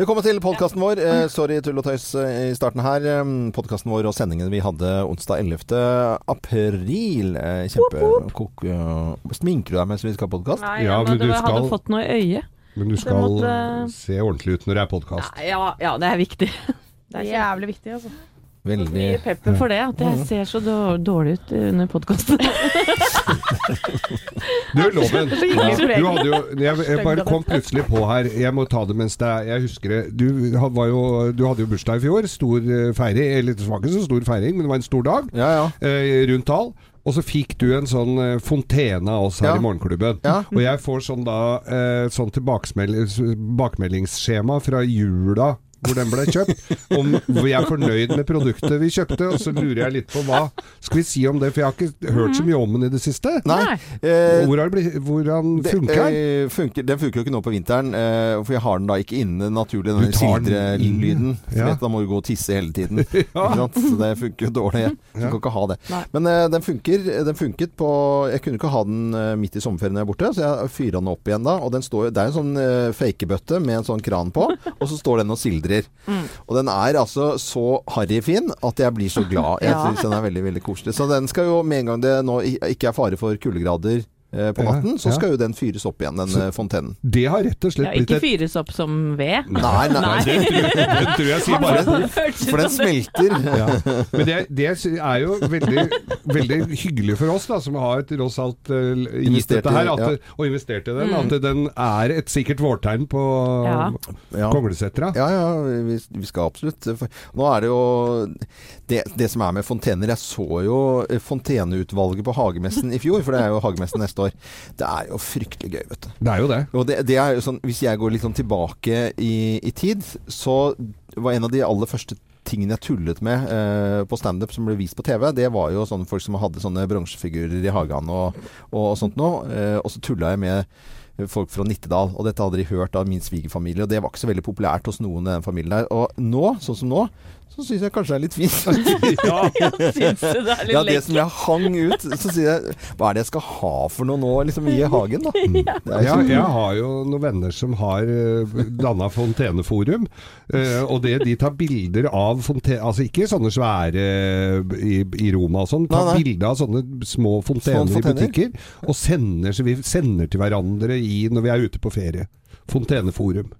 Velkommen til podkasten vår. Eh, sorry tull og tøys eh, i starten her. Eh, podkasten vår og sendingen vi hadde onsdag 11. april. Eh, Kjempekok... Uh, sminker du deg mens vi skal ha podkast? Nei, Ja, men du skal... hadde fått noe i øyet. Men du skal måtte- se ordentlig ut når det er podkast. Ja, Ja, ja, det er viktig. Det er jævlig viktig, altså. Veldig Mye pepper for det, at jeg ser så dårlig ut under podkasten. Du, Loven. Du hadde jo Jeg, jeg bare kom plutselig på her Jeg må ta det mens det er Jeg husker det. Du, var jo, du hadde jo bursdag i fjor. Stor eh, feiring. Eller det var ikke så stor feiring, men det var en stor dag. Ja, ja. eh, rundt tall. Og så fikk du en sånn eh, fontene av oss her Ja. i Morgenklubben. Ja. Og jeg får sånn da eh, sånn tilbakemeldingsskjema fra jula hvor den ble kjøpt, om jeg er fornøyd med produktet vi kjøpte. Og så lurer jeg litt på hva skal vi si om det, for jeg har ikke hørt så mye om den i det siste. Nei. Eh, Hvor har det blitt, hvordan det, funker den? eh, funker, den funker jo ikke nå på vinteren, eh, for jeg har den da ikke inne naturlig, den sildrelyden. Ja. Da må du gå og tisse hele tiden. ja. Så det funker jo dårlig. Du kan ikke ha det. Nei. Men eh, den funker. Den funket på Jeg kunne ikke ha den eh, midt i sommerferien jeg er borte, så jeg fyra den opp igjen da. Og den står, det er en sånn fakebøtte med en sånn kran på, og så står den og sildrer. Og den er altså så harryfin at jeg blir så glad. Jeg Ja. synes den er veldig, veldig koselig. Så den skal jo med en gang det nå ikke er fare for kuldegrader på natten, så skal jo den fyres opp igjen, den Så- eh, fontenen. Det har rett og slett Ja, blitt ikke fyres opp som ved. Nei, nei, Nei, det tror, jeg- det tror jeg sier bare For den smelter. ja. Men det, det er jo veldig, veldig hyggelig for oss, da, som har tross alt uh, gitt dette her, at, ja. og investert i den. At den er et sikkert vårtegn på Ja. Konglesetra. Ja, ja, vi, vi skal absolutt. For nå er det jo det, det som er med fontener Jeg så jo eh, Fonteneutvalget på Hagemessen i fjor, for det er jo Hagemessen neste år. Det er jo fryktelig gøy, vet du. Det er jo det. Og det, det er jo sånn, Hvis jeg går litt sånn tilbake i, i tid, så var en av de aller første tingene jeg tullet med eh, på standup som ble vist på TV, det var jo sånne folk som hadde sånne bronsefigurer i hagen og, og sånt noe. Eh, og så tulla jeg med folk fra Nittedal, og dette hadde de hørt av min svigerfamilie, og det var ikke så veldig populært hos noen i den familien der. Og nå, sånn som nå, så syns jeg kanskje det er litt fint. Ja. Syns du det er litt Ja, det som jeg hang ut, så sier jeg Hva er det jeg skal ha for noe nå, liksom, i hagen, da? Ja, jeg har jo noen venner som har uh, danna fonteneforum. eh, og det de tar bilder av fontene Altså ikke sånne svære eh, i, i Roma og sånn. Tar bilder av sånne små fontener, fontener. i butikker. Og sender, så vi sender til hverandre i, når vi er ute på ferie. Fonteneforum.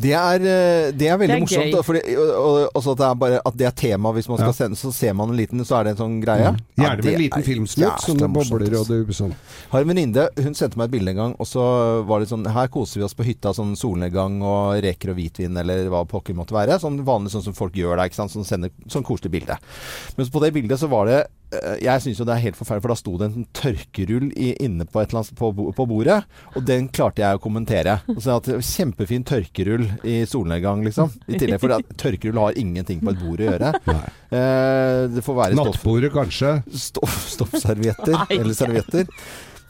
Det er, eh, det er veldig Det er morsomt. da, Fordi, og, og, at, det er bare, at det er tema hvis man skal Ja. sende, så ser man en liten, så er det en sånn greie. Mm. Gjerne med en liten filmsnutt, som det bobler og altså. det, sånn. Har en venninne, hun sendte meg et bilde en gang, og så var det sånn Her koser vi oss på hytta, sånn solnedgang og reker og hvitvin, eller hva pokker måtte være. Sånn vanlig sånn som folk gjør der, ikke sant. Sånn sender sånn koselig bilde. Men på det bildet så var det Jeg syns jo det er helt forferdelig, for da sto det en tørkerull i, inne på, et eller annet, på, på bordet, og den klarte jeg å kommentere. Og så at det Kjempefin tørkerull i solnedgang, liksom. I tillegg, for at tørkerull har ingenting på et bord å gjøre. Eh, det får være stoff Nattbordet, kanskje. stoff, stoffservietter. Eller servietter.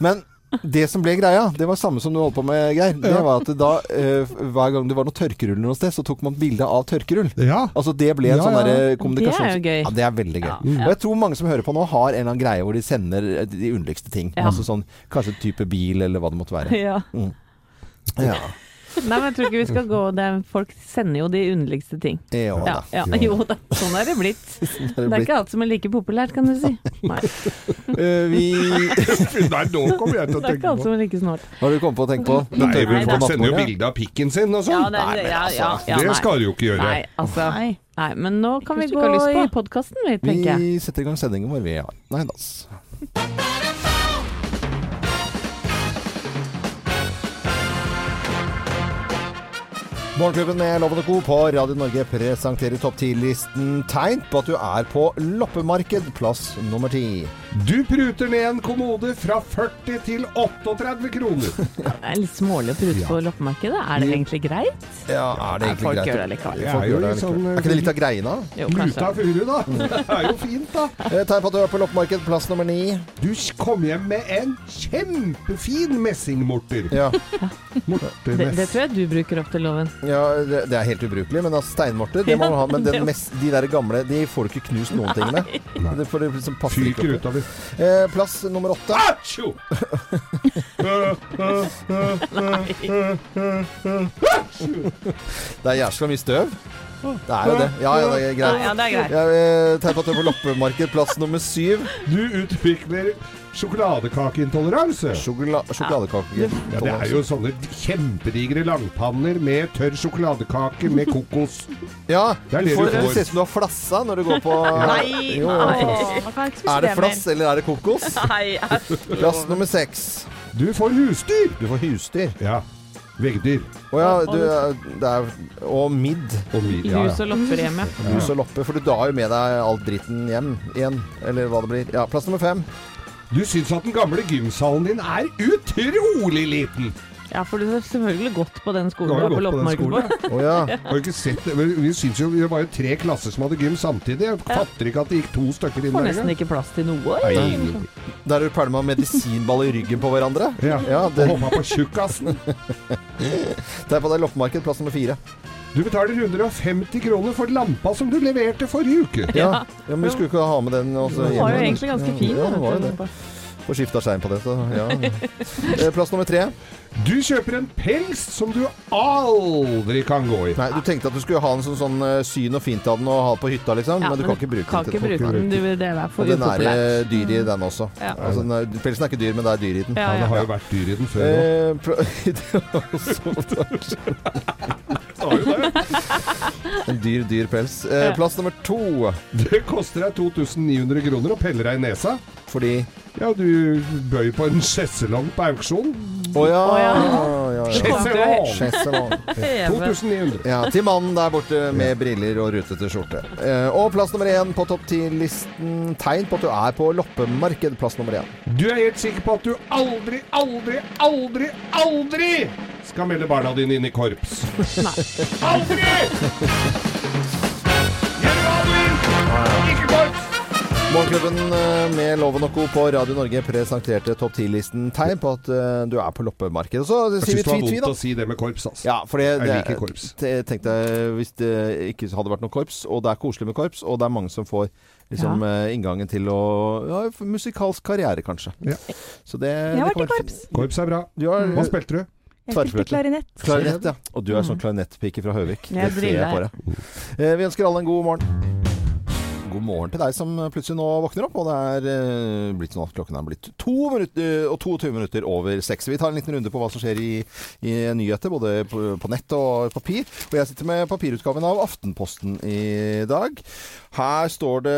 Men det som ble greia, det var samme som du holdt på med, Geir. Det var at da, eh, hver gang det var noe tørkerull noe sted, så tok man bilde av tørkerull. Ja. Altså det ble en Ja, sånn ja. derre kommunikasjons... Det er jo gøy. Ja, det er veldig gøy. Ja, Og jeg tror mange som hører på nå, har en eller annen greie hvor de sender eh, de underligste ting. Ja. Altså sånn kanskje type bil, eller hva det måtte være. Ja. Ja. Nei, men jeg tror ikke vi skal gå det er, Folk sender jo de underligste ting. Ja, Ja, da. ja, jo da. Sånn er det blitt. Det Det er er blitt. ikke alt som er like populært, kan du si. Nei, Uh, vi Nei, nå kommer jeg til å tenke på det er ikke alt som er like snålt. Har du kommet på å tenke på? Nei, vi men på Folk sender jo bilde av pikken sin og sånn. Ja, Nei, ja, altså, ja, ja, det skal du jo ikke gjøre. Nei, altså. Nei. Nei, men nå kan vi gå i podkasten, vi, tenker jeg. Vi setter i gang sendingen vår, vi. Ja. Nei da. Morgenklubben med Loven og Co. på Radio Norge presenterer topp 10-listen tegn på at du er på loppemarked, plass nummer ti. Du pruter ned en kommode fra 40 til 38 kroner. Det er litt smålig å prute på loppemarkedet. Er det egentlig greit? Ja, er det egentlig folk greit? gjør det likevel. Ja, er Folk gjør det litt sånn, likevel. Er ikke det litt av greina? Jo, Luta furu, da. Det er jo fint, da. Eh, Tegn på at du er på loppemarked, plass nummer ni. Du kom hjem med en kjempefin messingmorter. Ja. Mortermess. Det, det tror jeg du bruker opp til loven. Ja, det, det er helt ubrukelig, men altså, steinmorter det må man ha. Men den mest, de der gamle, de får du ikke knust noen ting med. Det får du liksom passe ikke Fyker opp i. utover. Eh, plass nummer åtte. Atsjo! Det er jævla mye støv. Det er jo det. Ja, ja, det er greit. Ja, det er greit. Jeg på at du er på loppemarked, plass nummer syv. Du utvikler sjokoladekakeintoleranse. Sjokola sjokoladekakeintoleranse. Ja, det er jo sånne kjempedigre langpanner med tørr sjokoladekake med kokos. Ja, Det er du det får, du får. ser ut som du har flassa når du går på Nei, Jo, nei. Er det flass, eller er det kokos? Nei. Plass nummer seks. Du får husdyr. Du får husdyr. Ja. Veggdyr. Å ja, du, det er Og midd. Og midd ja, ja, hus og lopper hjemme. Hus og lopper, For du drar jo med deg all dritten hjem igjen. Eller hva det blir. Ja, plass nummer fem. Du syns at den gamle gymsalen din er utrolig liten. Ja, for du har selvfølgelig gått på den skolen du er på gått på den skolen. Å ja. Har du ikke sett det? Vi syns jo det var jo tre klasser som hadde gym samtidig. Jeg fatter ikke at det gikk to stykker inn der. Får nesten ikke plass til noe. Nei, Der er du ferdig med medisinball i ryggen på hverandre. Ja. Ja, det, hoppa på tjukkasen. det er på deg loppemarked, plass nummer fire. Du betaler 150 kroner for lampa som du leverte forrige uke. Ja, ja men vi skulle ikke ha med den også Den var jo egentlig ganske fin. Ja, den var jo det. Får skifta skjerm på det, så ja. Eh, Plass nummer tre. Du kjøper en pels som du aldri kan gå i. Nei, du tenkte at du skulle ha en sånn, sånn syn og fint av den og ha på hytta, liksom. Ja, men du kan ikke bruke kan den ikke bruke den. Du, det er for Og den er eh, dyr i den også. Ja. Altså, den pelsen er ikke dyr, men det er dyr i den. Ja, Ja, det har jo vært dyr i den før òg. En dyr, dyr pels. Plass nummer to. Det koster deg 2900 kroner å pelle deg i nesa. Fordi Ja, du bøy på en skjesselong på auksjon. Å ja. Å ja. ja! Skjesselong. 2900. Ja, til mannen der borte med briller og rutete skjorte. Eh, og plass nummer én på topp ti-listen. Tegn på at du er på loppemarked. Plass nummer én. Du er helt sikker på at du aldri, aldri, aldri, aldri skal melde barna dine inn i korps. Nei. Aldri! Morgenklubben eh, med Loven og Co. på Radio Norge presenterte topp ti-listen tegn på at eh, du er på loppemarked. Så Jeg sier vi syns det var vondt å si det med korps, altså. Ja, for det, Jeg det, liker korps. te- tenkte hvis det ikke hadde vært noe korps, og det er koselig med korps, og det er mange som får liksom ja. inngangen til å ja, musikalsk karriere, kanskje. Ja. Så det, Jeg har vært i korps. Korps er bra. Du har Hva spilte du? Jeg spilte Tverrfløyte. klarinett. klarinett, ja. Og du er sånn klarinettpike fra Høvik. Jeg Det ser jeg på deg. Eh, vi ønsker alle en god morgen. God morgen til deg som plutselig nå våkner opp. Og det er eh, blitt sånn at klokken er blitt to minutter og 22 minutter over seks. Vi tar en liten runde på hva som skjer i, i nyheter, både på, på nett og papir. Og jeg sitter med papirutgaven av Aftenposten i dag. Her står det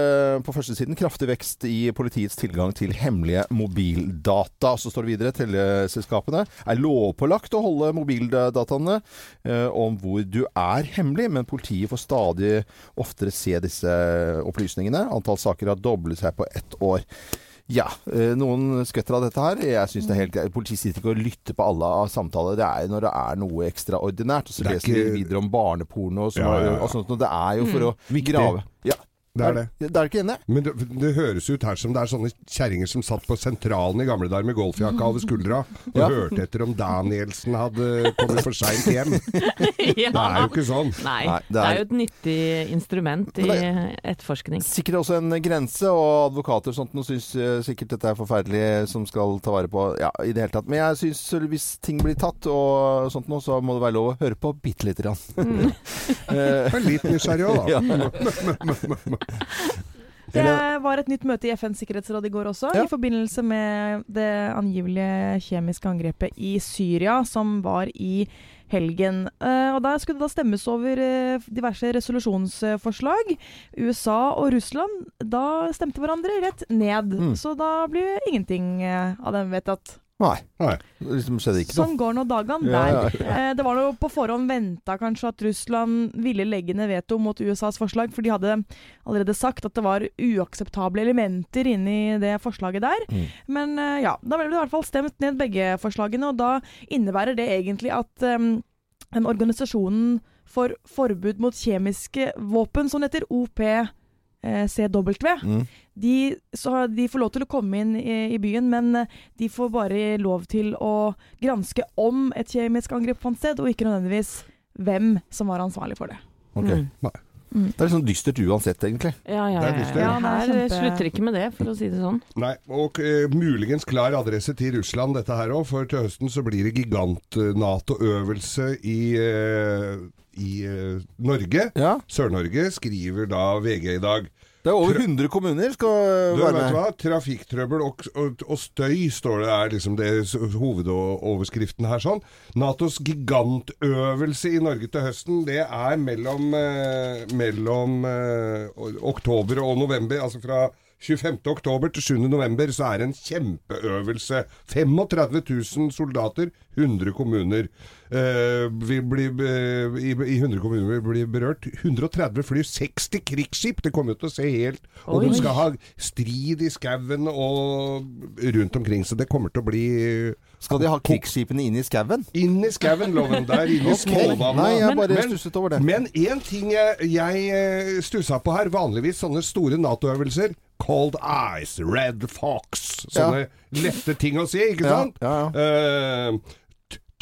på førstesiden kraftig vekst i politiets tilgang til hemmelige mobildata. Så står det videre teleselskapene er lovpålagt å holde mobildataene eh, om hvor du er hemmelig, men politiet får stadig oftere se disse opplysningene. Antall saker har doblet seg på ett år. Ja, eh, noen skvetter av dette her. Jeg synes det er helt greit. Politiet sitter ikke og lytter på alle av samtaler. Det er når det er noe ekstraordinært. Og så er leser vi de videre om barneporno og, sånt. Ja, ja, ja. og sånt. Og det er jo for å Viktig. grave. Ja, Det er det. Det er ikke enig? Men det, det høres ut her som det er sånne kjerringer som satt på sentralen i gamle dager med golfjakka over skuldra og Ja. hørte etter om Danielsen hadde kommet for seint hjem. Det er jo ikke sånn. Nei, Nei, det er jo et nyttig instrument i etterforskning. Sikkert også en grense, og advokater og sånt nå syns eh, sikkert dette er forferdelig, som skal ta vare på Ja, i det hele tatt. Men jeg syns hvis ting blir tatt og sånt nå, så må det være lov å høre på bitte lite grann. Eh, er litt nysgjerrig òg, da. Ja. Det var et nytt møte i FNs sikkerhetsråd i går også, Ja. i forbindelse med det angivelige kjemiske angrepet i Syria, som var i helgen. Eh, og Der skulle det da stemmes over eh, diverse resolusjonsforslag. USA og Russland da stemte hverandre rett ned. Mm. Så da blir ingenting eh, av dem vedtatt. Nei. Nei. Det liksom skjedde ikke Sånn noe. går nå dagene Ja, der. ja, Eh, Det var noe på forhånd venta kanskje at Russland ville legge ned veto mot USAs forslag, for de hadde allerede sagt at det var uakseptable elementer inni det forslaget der. Mm. Men eh, ja, da ble det i hvert fall stemt ned begge forslagene, og da innebærer det egentlig at um, den organisasjonen for forbud mot kjemiske våpen, som heter OPCW, Mm. de, så de får lov til å komme inn i, i byen, men eh, de får bare lov til å granske om et kjemisk angrep fant sted, og ikke nødvendigvis hvem som var ansvarlig for det. Ok. Mm. Mm. Det er litt sånn dystert uansett, egentlig. Ja, ja, Det er ja. dystert. ja. Ja, er Her kjempe- slutter ikke med det, for å si det sånn. Nei, og uh, muligens klar adresse til Russland dette her òg, for til høsten så blir det gigant-Nato-øvelse i, eh, i eh, Norge. Ja. Sør-Norge skriver da VG i dag. Det er over 100 kommuner skal Du, være vet du med. hva? Trafikktrøbbel og, og, og støy, står det er liksom det hovedoverskriften her sånn. Natos gigantøvelse i Norge til høsten, det er mellom, eh, mellom eh, oktober og november. Altså fra 25. oktober til 7. november så er det en kjempeøvelse. 35 000 soldater, 100 kommuner. eh, vil bli, eh, i, I 100 kommuner blir bli berørt. 130 fly, 60 krigsskip. Det kommer jo til å se helt Og Oi. de skal ha strid i skauen og rundt omkring. Så det kommer til å bli Skal de ha krigsskipene inn i skauen? inn i skauen, loven. Der inne i småvannet. Nei, jeg bare Men- stusset over det. Men én ting jeg, jeg eh, stussa på her, vanligvis sånne store Nato-øvelser Cold Eyes, Red Fox. Sånne lette ting å si, ikke sant? Eh,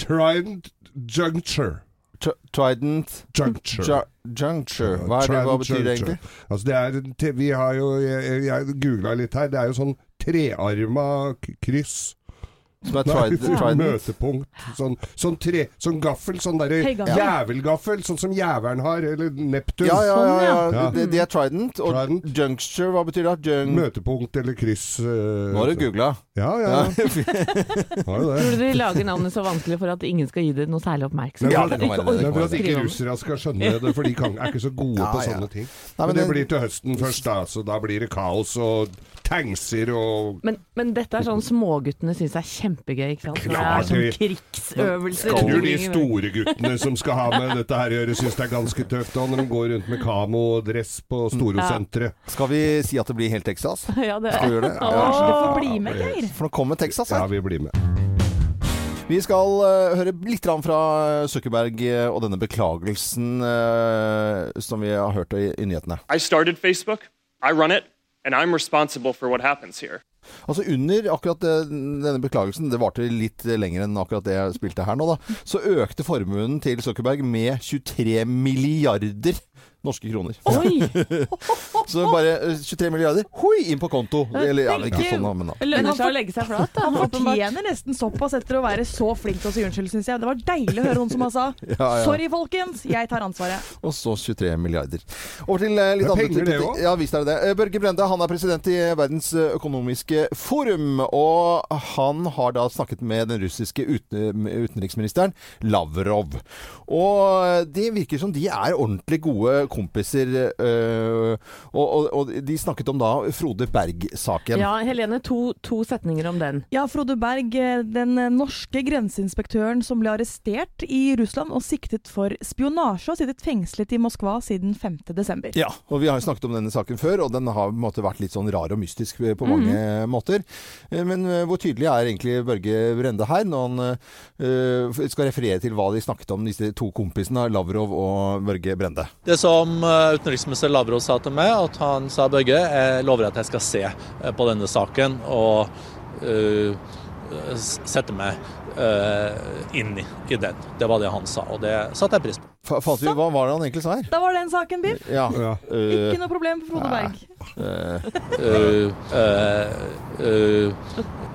Trident Juncture. Tr- Trident Juncture. Ju- Juncture. Hva, det, hva betyr det egentlig? Altså det er, vi har jo, jeg, jeg googla litt her, det er jo sånn trearma kryss. Som er Nei, tried. Møtepunkt. Sånn, sånn, tre, sånn gaffel, sånn derre jævelgaffel, sånn som jævelen har, eller Neptun. Ja, ja, ja. Sånn, ja. ja. Det, det er Trident. Og Trident. Juncture, hva betyr det? Jung... Møtepunkt eller kryss. Uh, Nå har du googla. Ja, ja. Ja. Jo det. De lager navnet så vanskelig for at ingen skal gi det noe særlig oppmerksomhet? Ja, det kan være det. For at ikke russere skal skjønne det, for de kan, er ikke så gode Ja, på ja. sånne ting. Nei, men men det det- blir til høsten først, da. Så da blir det kaos og tankser og Men, men dette er sånn småguttene syns er kjempegøy, ikke sant? Når det er sånn krigsøvelser. Tror de store guttene som skal ha med dette her å gjøre, syns det er ganske tøft. da, når de går rundt med kamo og dress på Storosenteret. Skal vi si at det blir helt Texas? Ja, det Skal vi gjøre det? Kanskje du Ja. får bli med, Geir? For nå kommer Texas her. Ja, vi blir med. Vi skal uh, høre litt fra Zuckerberg eh, og denne beklagelsen uh, som vi har hørt i, i nyhetene. I started Facebook, I run it, and I'm responsible for what happens here. Altså Under akkurat denne beklagelsen, det varte litt lenger enn akkurat det jeg spilte her nå, da, så økte formuen til Zuckerberg med 23 milliarder norske kroner. Oi! Så bare eh, 23 milliarder, hoi, inn på konto. Eller ja, ikke sånn, men da. Lønner seg å legge seg flat, da. Han fortjener nesten såpass etter å være så flink til å si unnskyld, syns jeg. Det var deilig å høre noen som han sa Ja, ja. sorry, folkens, jeg tar ansvaret. Og så 23 milliarder. Over til eh, litt Det andre ting. Ja, visst er det det. Eh, Børge Brende han er president i Verdens eh, økonomiske forum. Og han har da snakket med den russiske uten, utenriksministeren Lavrov. Og eh, det virker som de er ordentlig gode kompiser. Øh, og, og, og de snakket om da Frode Berg-saken. Ja, Helene, to, to setninger om den. Ja, Frode Berg, eh, den eh, norske grenseinspektøren som ble arrestert i Russland og siktet for spionasje, og sittet fengslet i Moskva siden 5. desember. Ja, og vi har snakket om denne saken før, og den har på en måte vært litt sånn rar og mystisk på mange måter. Eh, Men hvor tydelig er egentlig Børge Brende her, når han øh, skal referere til hva de snakket om, disse to kompisene, Lavrov og Børge Brende? Det som eh, utenriksminister Lavrov sa til meg, at han sa Børge, jeg lover at jeg skal se eh, på denne saken og uh, sette meg uh, inn i, i den. Det var det han sa, og det satte jeg pris på. F Fant vi, hva var det han egentlig sa her? Da var den saken, Biff. Ja. Ja. Uh, Ikke noe problem for Frode Berg. Uh,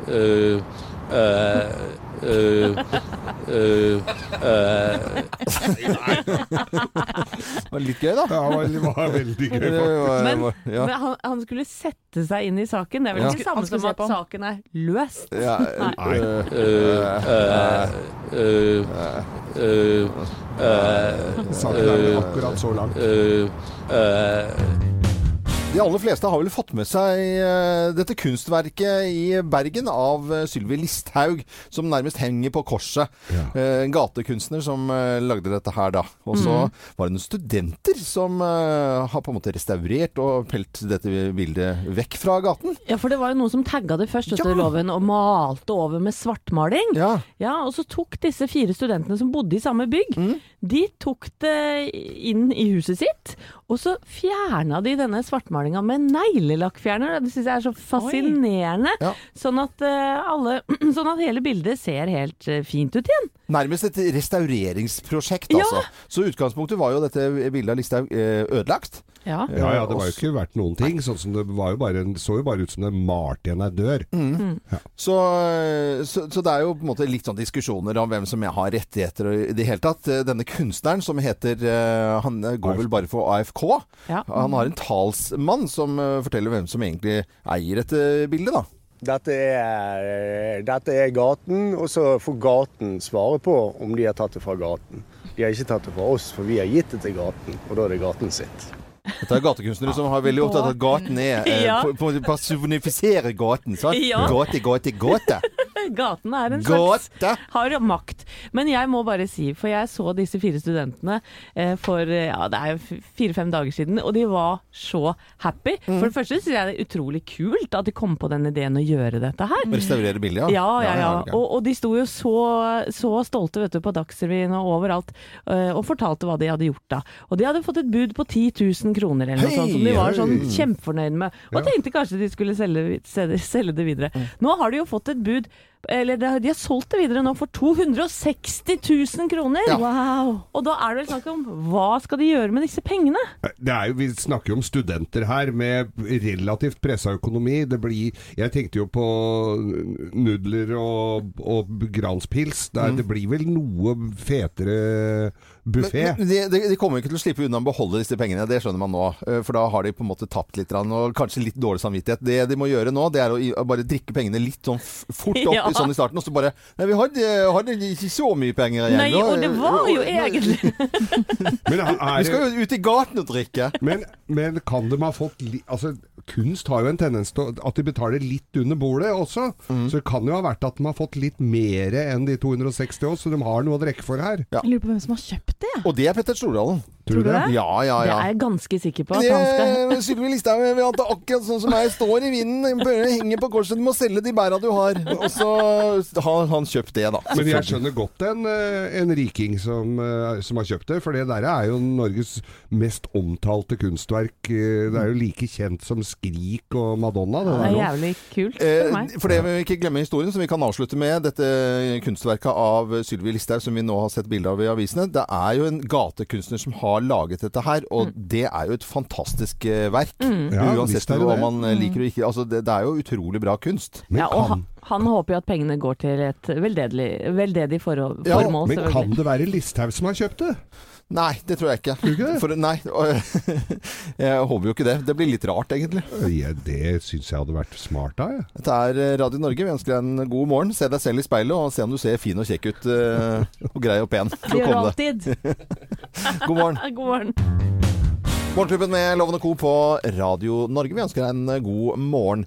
uh, eh, det var litt gøy, da. Ja, det var, veldig gøy. Men, ja. men han, han skulle sette seg inn i saken. Det er vel Ja. ikke det samme som at saken er løst? Ja, Nei. eh, eh, eh, eh, eh, eh, Saken er akkurat så lang. De aller fleste har vel fått med seg eh, dette kunstverket i Bergen av eh, Sylvi Listhaug, som nærmest henger på korset. Ja. Eh, En gatekunstner som lagde dette her, da. Og så var det noen studenter som har på en måte restaurert og pelt dette bildet vekk fra gaten. Ja, for det var jo noen som tagga det først, Ja. etter loven, og malte over med svartmaling. Ja. Ja, og så tok disse fire studentene som bodde i samme bygg, Mm. de tok det inn i huset sitt, Og så fjerna de denne svartmalinga med neglelakkfjerner. Det syns jeg er så fascinerende. Ja. Sånn, at, eh, alle, sånn at hele bildet ser helt eh, fint ut igjen. Nærmest et restaureringsprosjekt, Ja. altså. Så utgangspunktet var jo dette bildet av Listhaug eh, ødelagt. Ja. Ja, ja, det var jo ikke verdt noen ting. Sånn som det var jo bare, så jo bare ut som det malte igjen ei dør. Så, så, så det er jo på en måte litt sånn diskusjoner om hvem som har rettigheter og i det hele tatt. Eh, Denne kunstneren som heter eh, Han går vel bare for AFK. Ja. Han har en talsmann som eh, forteller hvem som egentlig eier dette bildet, da. Dette er, eh, dette er gaten, og så får gaten svare på om de har tatt det fra gaten. De har ikke tatt det fra oss, for vi har gitt det til gaten, og da er det gaten sitt. Dette er gatekunstnere som har veldig opptatt av at gaten er eh, Ja. eh, Personifiserer gaten. Sant? Ja. Gate, gate, gate. Gaten er en slags Gate. har makt. Men jeg må bare si, for jeg så disse fire studentene eh, for eh, ja, det er fire-fem dager siden, og de var så happy. Mm. For det første syns jeg det er utrolig kult at de kom på den ideen å gjøre dette her. Restaurere bildet, Ja, ja, ja. ja. Og, og de sto jo så, så stolte vet du, på Dagsrevyen og overalt øh, og fortalte hva de hadde gjort da. Og de hadde fått et bud på 10 000 kroner eller noe hey, sånt, som de var sånn kjempefornøyde kjempefornøyd med. Og tenkte kanskje de skulle selge, selge, selge det videre. Nå har de jo fått et bud eller de har- de har solgt det videre nå for 260 000 kroner! Ja. Wow! Og da er det vel snakk om hva skal de gjøre med disse pengene? Det er jo, vi snakker jo om studenter her med relativt pressa økonomi. Det blir, jeg tenkte jo på nudler og, og granspils. Det, mm. det blir vel noe fetere buffé. De, de, de kommer ikke til å slippe unna å beholde disse pengene, det skjønner man nå. Eh, For da har de på en måte tapt litt, og kanskje litt dårlig samvittighet. Det de må gjøre nå, det er å, bare drikke pengene litt sånn fort opp Ja. Sånn i starten, og så bare Nei, vi hadde, hadde ikke så mye penger igjen. Nei, og det var jo egentlig Men, er, Vi skal jo ut i gaten og drikke. men, men kan de ha fått Altså, kunst har jo en tendens til at de betaler litt under bordet også. Mm. Så det kan jo ha vært at de har fått litt mer enn de 260 også, så de har noe å drikke for her. Ja. Jeg lurer på hvem som har kjøpt det. Og det er Petter Stordalen. Tror du det? Ja, ja, ja. Det er jeg ganske sikker på at han skal Sylvi Listhaug vil det akkurat sånn som jeg står i vinden, henger på korset. Du må selge de bæra du har. Og så har han kjøpt det, da. Men jeg skjønner godt en, eh, en riking som, eh, som har kjøpt det, for det der er jo Norges mest omtalte kunstverk. Eh, Det er jo like kjent som Skrik og Madonna. Det Det er jævlig kult for meg. for det vi ikke glemme historien, som vi kan avslutte med. Dette kunstverket av Sylvi Listhaug, som vi nå har sett bilde av i avisene. Det er jo en gatekunstner som har laget dette her, og det er jo et fantastisk eh, verk. Ja, Uansett visst er hva man eh, liker og ikke. Altså, det, det er jo utrolig bra kunst. Men, Ja, og kan, han, håper jo at pengene går til et veldedig, veldedig formål. Ja, men kan det være Listhaug som har kjøpt det? Nei, det tror jeg ikke. ikke? For, nei, jeg håper jo ikke det. Det blir litt rart, egentlig. Ja, det syns jeg hadde vært smart da, jeg. Dette er eh, Radio Norge. Vi ønsker deg en god morgen. Se deg selv i speilet og se om du ser fin og kjekk ut. Og grei og pen. Det gjør du alltid. God morgen. God morgen. Morgenklubben med Lovende Co. på Radio Norge. Vi ønsker deg en eh, god morgen.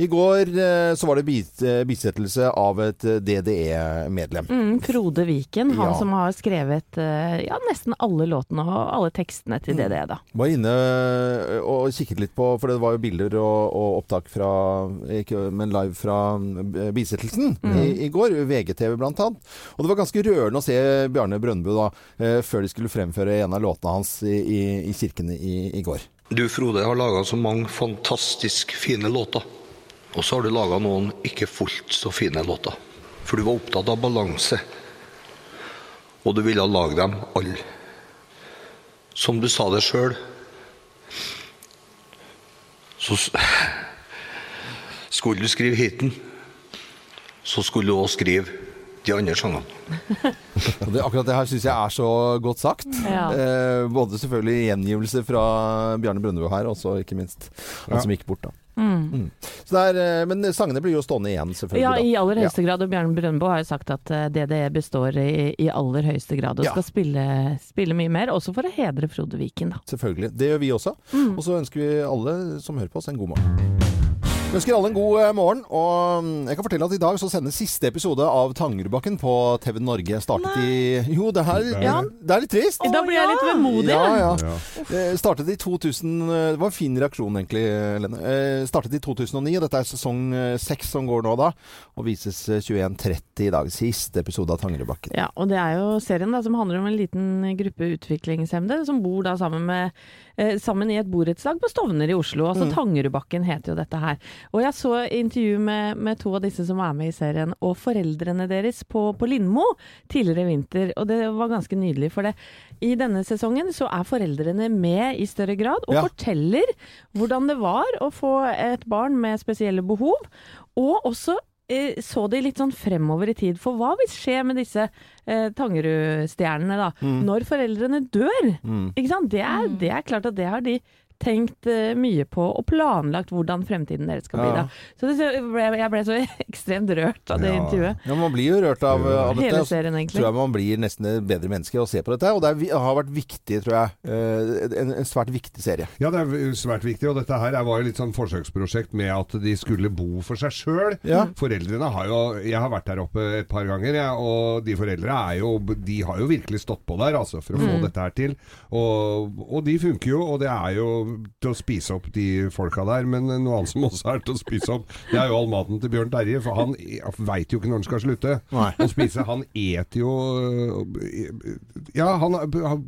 I går eh, så var det eh, bisettelse av et DDE-medlem. Mm, Frode Viken, han Ja. som har skrevet ja, nesten alle låtene og alle tekstene Mm. til DDE. da. Var inne og kikket litt på, for det var jo bilder og, og opptak fra ikke, men live fra bisettelsen bisettelsen i, i går. VGTV blant annet. Og det var ganske rørende å se Bjarne Brøndbu da, før de skulle fremføre en av låtene hans i, i, i kirkene i, i går. Du, Frode, har laga så mange fantastisk fine låter. Og så har du laga noen ikke fullt så fine låter. For du var opptatt av balanse. Og du ville lage dem alle. Som du sa det sjøl, så Skulle du skrive hiten, så skulle du òg skrive de andre sangene. Og det, akkurat det her syns jeg er så godt sagt. Ja. Eh, både selvfølgelig gjengivelse fra Bjarne Brøndbo her, og så ikke minst han Ja. som gikk bort, da. Mm. Så det er, eh, men sangene blir jo stående igjen, selvfølgelig. Ja, i aller høyeste grad. Og Bjarne Brøndbo har jo sagt at eh, DDE består i, i aller høyeste grad og Ja. skal spille, spille mye mer. Også for å hedre Frode Viken, da. Selvfølgelig. Det gjør vi også. Mm. Og så ønsker vi alle som hører på oss, en god morgen. Vi ønsker alle en god eh, morgen. Og mm, jeg kan fortelle at i dag så sendes siste episode av Tangerudbakken på TV Norge. Startet i Jo, det, er, Ja. det er litt trist. Da blir jeg litt vemodig. Ja, ja. Ja. Startet i 2000 eh, Det var en fin reaksjon, egentlig, Lene. Eh, Startet i 2009, og dette er sesong seks som går nå, da. Og vises eh, 21.30 i dag. Siste episode av Tangerudbakken. Ja, og det er jo serien da, som handler om en liten gruppe utviklingshemmede som bor da sammen, med, eh, sammen i et borettslag på Stovner i Oslo. Altså Tangerudbakken heter jo dette her. Og jeg så intervju med, med to av disse som er med i serien, og foreldrene deres på, på Lindmo tidligere i vinter. Og det var ganske nydelig, for det, i denne sesongen så er foreldrene med i større grad og Ja. forteller hvordan det var å få et barn med spesielle behov, og også så de litt sånn fremover i tid. For hva vil skje med disse eh, Tangerud-stjernene da, når foreldrene dør? Ikke sant? Det er, det er klart at det har de tenkt eh, mye på og planlagt hvordan fremtiden deres skal bli. Ja. da. Så det, ble, jeg ble så ekstremt rørt av det Ja. intervjuet. Ja, Man blir jo rørt av, av dette. Hele serien, egentlig. tror jeg man blir nesten et bedre menneske av å se på dette. Og det er, har vært viktig, tror jeg. eh, En, en svært viktig serie. Ja, det er svært viktig. Og dette her er- var jo litt sånn forsøksprosjekt med at de skulle bo for seg sjøl. Ja. Foreldrene har jo Jeg har vært der oppe et par ganger, jeg, og de foreldra er jo De har jo virkelig stått på der, altså, for å få dette her til. Og, og de funker jo, og det er jo til å spise opp de folka der. Men noe annet som også er til å spise opp, det er jo all maten til Bjørn Terje. For han veit jo ikke når han skal slutte Nei. å spise. Han eter jo øh, Ja, han han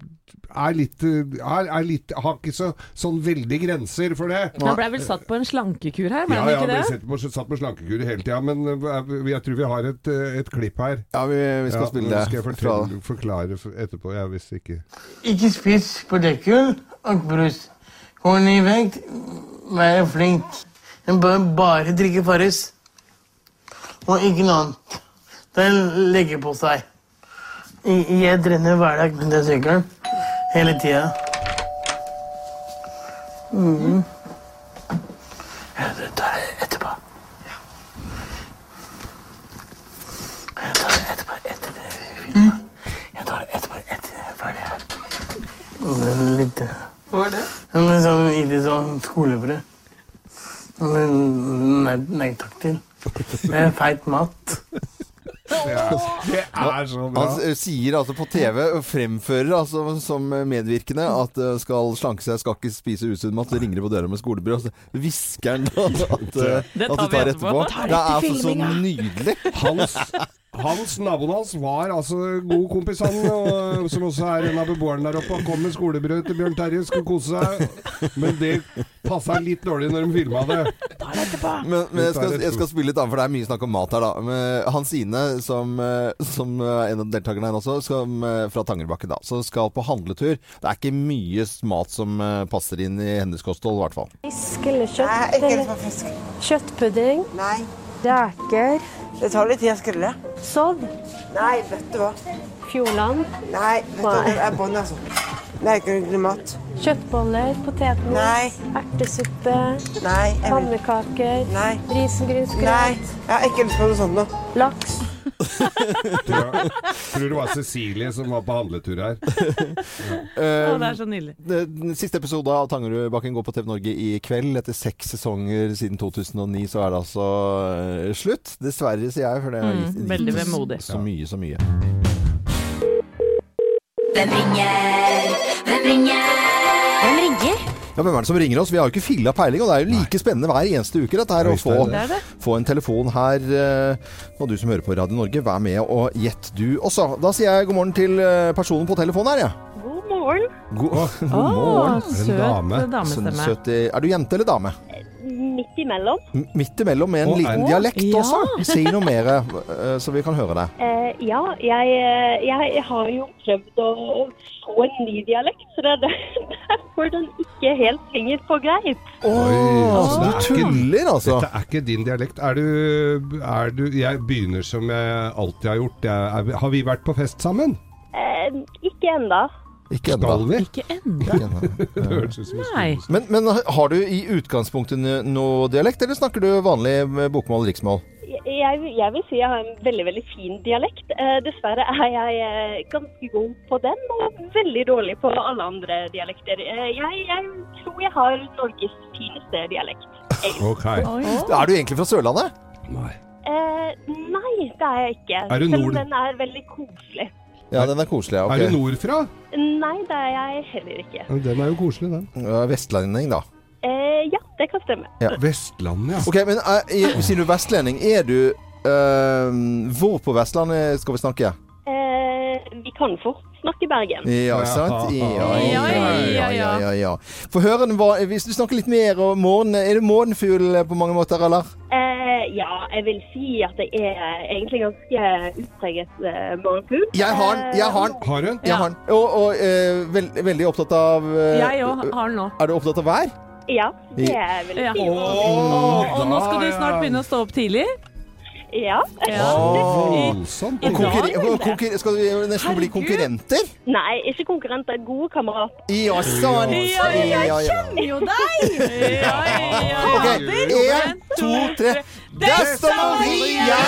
er litt, er, er litt Har ikke så, sånn veldig grenser for det. Han ble vel satt på en slankekur her, ble Ja, han ja, ikke ble satt sett på, satt på slankekur hele tida, men øh, jeg tror vi har et, øh, et klipp her. Ja, vi, vi skal Ja, spille det. skal jeg fortelle, forklare etterpå, ja, hvis ikke Ikke spis potetgull og brus. Ned i vekt, vær flink. Hun bør bare drikke Farris. Og ikke noe annet. Det legger på seg. Jeg trener hver dag med den sykkelen. Hele tida. Mm. Ja, det tar jeg etterpå. Jeg tar det etterpå. Etter det filmen. Jeg tar det etterpå etter det er ferdig her. Litt Hva er det? En sånn, ikke sånn skolebrød. Nei, nei takk til. Det er feit mat. Er, det er så bra. Han sier altså på TV, og fremfører altså som medvirkende, at eh, skal slanke seg, skal ikke spise usunn mat. Så ringer det på døra med skolebrød, og så hvisker han at, at, at du tar etterpå. Det er altså så nydelig. Hans, hans naboen hans var altså god kompis, han, og, som også er en av beboerne der oppe. Han kom med skolebrød til Bjørn Terje, skulle kose seg. Men det passa litt dårlig når de filma det. Men, men jeg, skal, jeg skal spille litt av, for det er mye snakk om mat her, da. Men Hansine, som, eh, som en av deltakerne her også, som, eh, fra Tangerbakken, da, så skal på handletur. Det er ikke mye mat som eh, passer inn i hennes kosthold, i hvert fall. Fisk eller kjøtt? eller Kjøttpudding? Nei, Reker? Det tar litt tid å skrulle. Sov? Nei, vet du hva. Fjordland? Nei, vet du hva, det er bånd, altså. Nei, ikke noe mat. Kjøttboller? Potetmos? Ertesuppe? Pannekaker? Nei. Nei, jeg har ikke lyst på noe sånt nå. Laks? Tror, tror det var Cecilie som var på handletur her. Å, det er så nydelig. Den siste episode av Tangerudbakken går på TV Norge i kveld. Etter seks sesonger siden 2009 så er det altså eh, slutt. Dessverre, sier jeg, for det har Mm, veldig vemodig. så mye, så mye. Hvem ringer? Hvem ringer? Ja, Hvem er det som ringer oss? Vi har jo ikke filla peiling, og det er jo like spennende hver eneste uke dette her, å få, Det det. få en telefon her. eh, Og du som hører på Radio Norge, vær med og gjett du også. Da sier jeg god morgen til eh, personen på telefonen her, jeg. God morgen. God, god Å, morgen. søt dame. Damestemme. søt Er du jente eller dame? Midt imellom. M- Midt imellom med en Å, liten dialekt Ja. også. Si noe mer, eh, så vi kan høre det. Eh, ja, jeg, eh, jeg har jo prøvd å få en ny dialekt, så det er der- derfor den ikke helt henger på greip. Oi, Altså, det du er ikke- tuller, altså. Dette er ikke din dialekt. Er du, er du Jeg begynner som jeg alltid har gjort. Jeg, er, har vi vært på fest sammen? Eh, ikke enda. Ikke Skal ennå. vi? Ikke ennå. Men, men har du i utgangspunktet noe dialekt, eller snakker du vanlig bokmål riksmål? Jeg, jeg, vil si jeg har en veldig veldig fin dialekt. Eh, dessverre er jeg eh, ganske god på den, og veldig dårlig på alle andre dialekter. Eh, jeg, jeg tror jeg har Norges fineste dialekt. egentlig. Ok. Er du egentlig fra Sørlandet? Nei. Eh, nei, det er jeg ikke. Er du Selv om den er veldig koselig. Ja, den er koselig. ja. Er du nordfra? Nei, det er jeg heller ikke. Ja, Den er jo koselig, den. Ja, Vestlending, da. Eh, ja, det kan stemme. Ja. Vestlandet, ja. Ok, men eh, er- sier du vestlending, er du eh, Hvor på Vestlandet skal vi snakke? Eh, vi kan fort snakke Bergen. Ja, sant? Ja, ja, Ja, ja, ja, ja. Få høre, den hva- hvis du snakker litt mer om morgenen, er du morgenfugl på mange måter, eller? Eh, ja, jeg vil si at jeg er egentlig ganske utpreget uh, morgenfugl. Jeg har den! Jeg har den! Har du? Jeg har den. Og, og uh, veld, veldig opptatt av uh, Jeg òg har den nå. Er du opptatt av vær? Ja, det vil jeg Ja. si. Og, og nå skal du snart begynne å stå opp tidlig. Ja. ja. Oh, konkurre- skal vi nesten bli konkurrenter? Nei, ikke konkurrenter. Gode kamerater. Ja, sant! Ja, ja, ja, ja. Kjenner jo deg! Ja, ja, ja. Ok, én, to, tre. Desta Maria!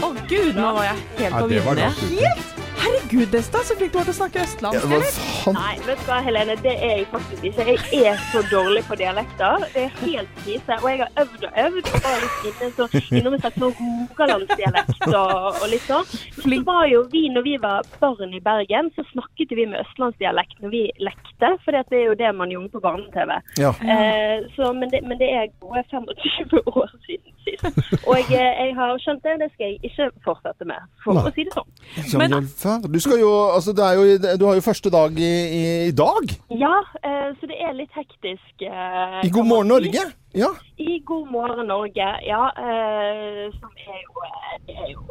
Å gud, nå var jeg helt på viddene. ut. Herregud, Desta, så flink du var til å snakke østlandsk, Ja, eller? faen? Nei, vet du hva, Helene. Det er jeg faktisk ikke. Jeg er så dårlig på dialekter. Det er helt krise. Og jeg har øvd og øvd. Og var litt inne så, innom en slags sånn rogalandsdialekt og, og litt sånn. Så var jo vi, når vi var barn i Bergen, så snakket vi med østlandsdialekt når vi lekte. For det er jo det man gjorde på barne-TV. Ja. Eh, men, det, men det er gode 25 år siden. Og jeg, jeg har skjønt det. Det skal jeg ikke fortsette med, for Nei. å si det sånn. Men, Du skal jo Altså, det er jo Du har jo første dag i, i, i dag. Ja, eh, så det er litt hektisk. eh, I God morgen. Norge. Ja. I God morgen Norge, ja. Eh, som er jo, eh, det er jo